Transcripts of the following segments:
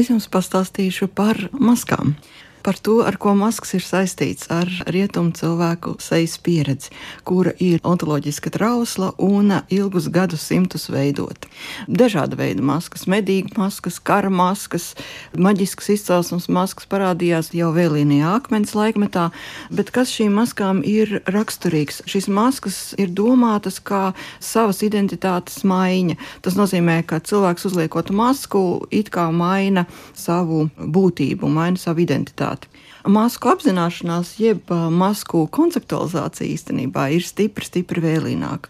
Es jums pastāstīšu par maskām par to, ar ko masks ir saistīts ar rietumu cilvēku sejas pieredzi, kura ir ontoloģiska trausla un ilgus gadsimtus veidota. Dažāda veida maskas, medīgu maskas, kara maskas, maģiskas izcelsmes maskas parādījās jau vēlīnijā akmens laikmetā, bet kas šīm maskām ir raksturīgs? Šīs maskas ir domātas kā savas identitātes maiņa. Tas nozīmē, ka cilvēks uzliekot masku, it kā maina savu būtību, maina savu identitāti. Masku apzināšanās, jeb masku konceptualizācija īstenībā ir stipri, stipri vēlīnāka.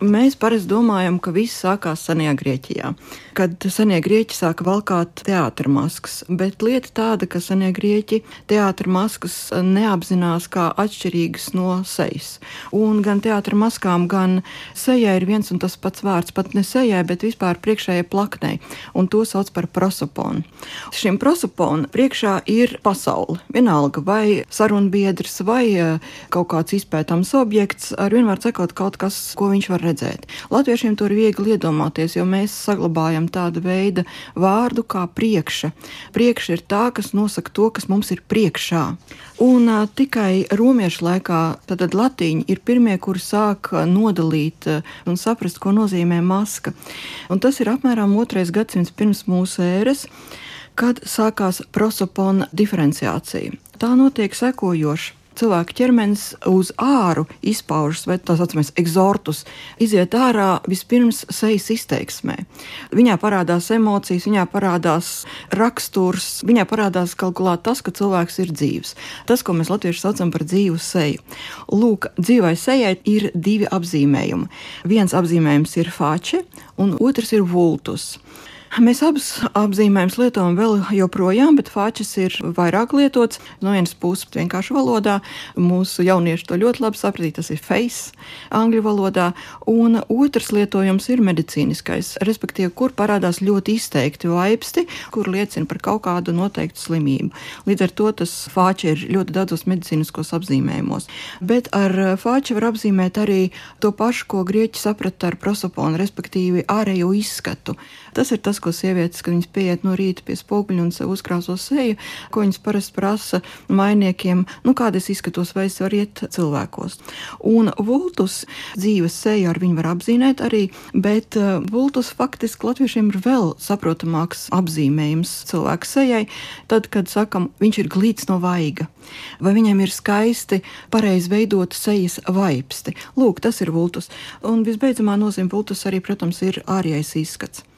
Mēs parasti domājam, ka viss sākās senajā Grieķijā, kad senie grieķi sāka valkāt teātris maskas. Bet lieta tāda, ka senie grieķi teātris maskas neapzinās kā atšķirīgas no sejas. Un gan teātris maskām, gan sejai ir viens un tas pats vārds, pat ne sejai, bet vispār priekšējai plaknei, un to sauc par prosoponu. Šim prosoponu priekšā ir pasaule. Vienalga, vai sarunbiedrs, vai eh, kaut kāds izpētāms objekts, ar vienmēr sakot kaut kas, ko viņš var redzēt redzēt. Latviešiem to ir viegli iedomāties, jo mēs saglabājam tādu veidu vārdu kā priekša. Priekša ir tā, kas nosaka to, kas mums ir priekšā. Un uh, tikai romiešu laikā tad latīņi ir pirmie, kuri sāk nodalīt uh, un saprast, ko nozīmē maska. Un tas ir apmēram otrais gadsimts pirms mūsu ēras kad sākās prosopona diferenciācija. Tā notiek sekojoši cilvēka ķermenis uz āru izpaužas, vai tā saucamais eksortus, iziet ārā vispirms sejas izteiksmē. Viņā parādās emocijas, viņā parādās raksturs, viņā parādās kaut kā tas, ka cilvēks ir dzīves. Tas, ko mēs latvieši saucam par dzīvu seju. Lūk, dzīvai sejai ir divi apzīmējumi. Viens apzīmējums ir fāče, un otrs ir vultus. Mēs abus apzīmējumus lietojam vēl joprojām, bet fāčis ir vairāk lietots. No vienas puses, vienkārši valodā, mūsu jaunieši to ļoti labi sapratīs, tas ir face angļu valodā, un otrs lietojums ir medicīniskais, respektīvi, kur parādās ļoti izteikti vaipsti, kur liecina par kaut kādu noteiktu slimību. Līdz ar to tas fāči ir ļoti daudzos medicīniskos apzīmējumos. Bet ar fāči var apzīmēt arī to pašu, ko grieķi saprata ar prosoponu, respektīvi ārējo izskatu. Tas ir tas, ko sievietes, kad viņas pieiet no rīta pie spoguļa un sev uzkrāso seju, ko viņas parasti prasa mainiekiem, nu kāda es izskatos, vai es varu iet cilvēkos. Un vultus dzīves seju ar viņu var apzīmēt arī, bet uh, vultus faktiski latviešiem ir vēl saprotamāks apzīmējums cilvēku sejai, tad, kad sakam, viņš ir glīts no vaiga, vai viņam ir skaisti, pareizi veidot sejas vaipsti. Lūk, tas ir vultus. Un visbeidzamā nozīme vultus arī, protams, ir ārējais izskats.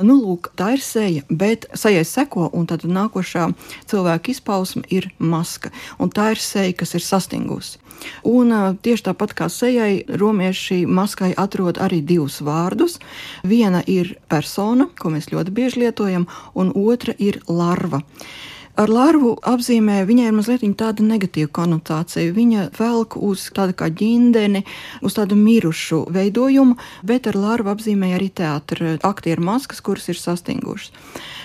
Nu, lūk, tā ir seja, bet sejai seko, un tad nākošā cilvēka izpausme ir maska. Un tā ir seja, kas ir sastingusi. Un tieši tāpat kā sejai, romieši maskai atrod arī divus vārdus. Viena ir persona, ko mēs ļoti bieži lietojam, un otra ir larva. Ar larvu apzīmē viņai ir mazliet tāda negatīva konotācija. Viņa velk uz tādu kā ģindeni, uz tādu mirušu veidojumu, bet ar larvu apzīmē arī teātris, aktieru maskas, kuras ir sastingušas.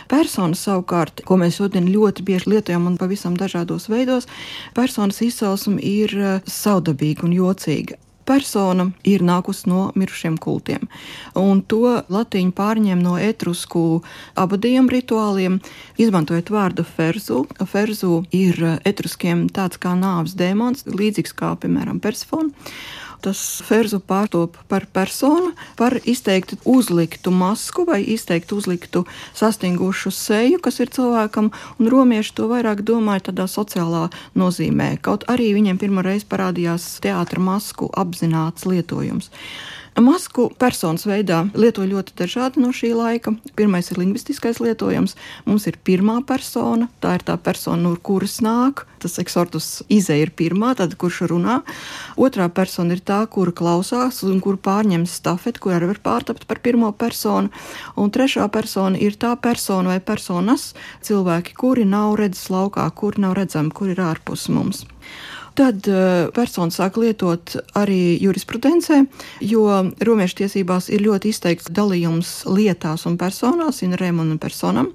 Personas savukārt, ko mēs šodien ļoti bieži lietojam un pavisam dažādos veidos, personas izcelsme ir saudabīga un jocīga persona ir nākusi no mirušiem kultiem. Un to latīņu pārņem no etrusku abadiem rituāliem, izmantojot vārdu ferzu. Ferzu ir etruskiem tāds kā nāves dēmons, līdzīgs kā, piemēram, persifona tas ferzu pārtop par personu, par izteikti uzliktu masku vai izteikti uzliktu sastingušu seju, kas ir cilvēkam, un romieši to vairāk domāja tādā sociālā nozīmē. Kaut arī viņiem pirmo reizi parādījās teātra masku apzināts lietojums. Masku personas veidā lieto ļoti dažādi no šī laika. Pirmais ir lingvistiskais lietojums. Mums ir pirmā persona, tā ir tā persona, no kuras nāk. Tas eksortus izēja ir pirmā, tad kurš runā. Otrā persona ir tā, kura klausās un kur pārņem stafeti, kur arī var pārtapt par pirmo personu. Un trešā persona ir tā persona vai personas cilvēki, kuri nav redzes laukā, kuri nav redzami, kuri ir ārpus mums. Tad uh, persona sāk lietot arī jurisprudencē, jo romiešu tiesībās ir ļoti izteikts dalījums lietās un personās, in rem un personam.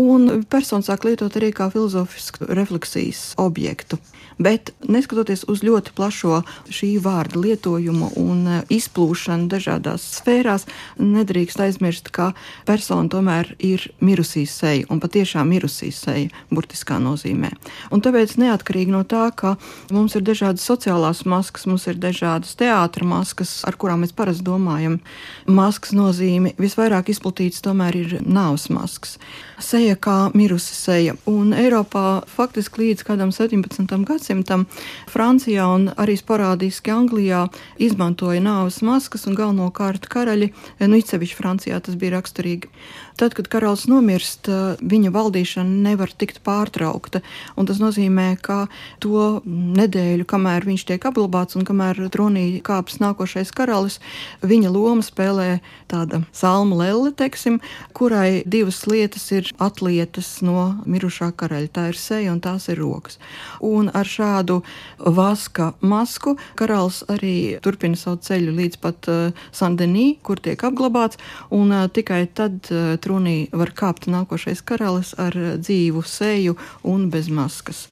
Un persona sāk lietot arī kā filozofisku refleksijas objektu. Bet neskatoties uz ļoti plašo šī vārda lietojumu un e, izplūšanu dažādās sfērās, nedrīkst aizmirst, ka persona tomēr ir mirusī seja un patiešām mirusī seja burtiskā nozīmē. Un tāpēc neatkarīgi no tā, ka mums ir dažādas sociālās maskas, mums ir dažādas teātras maskas, ar kurām mēs parasti domājam, maskas nozīme visvairāk izplatīts tomēr ir nāves maskas. Seja kā mirusi seja. Un Eiropā faktiski līdz kādam 17. gadsimtam Francijā un arī sporādiski Anglijā izmantoja nāves maskas un galvenokārt karaļi, nu, īpaši Francijā tas bija raksturīgi. Tad, kad karalis nomirst, viņa valdīšana nevar tikt pārtraukta. Tas nozīmē, ka to nedēļu, kamēr viņš tiek apglabāts un kamēr tronī kāps nākošais karalis, viņa loma spēlē tāda salmu lelle, teiksim, kurai divas lietas ir atlietas no mirušā karaļa. Tā ir seja un tās ir rokas. Un ar šādu vaska masku karalis arī turpina savu ceļu līdz pat uh, Sandenī, kur tiek apglabāts, un uh, tikai tad uh, trunī var kāpt nākošais karalis ar dzīvu seju un bez maskas.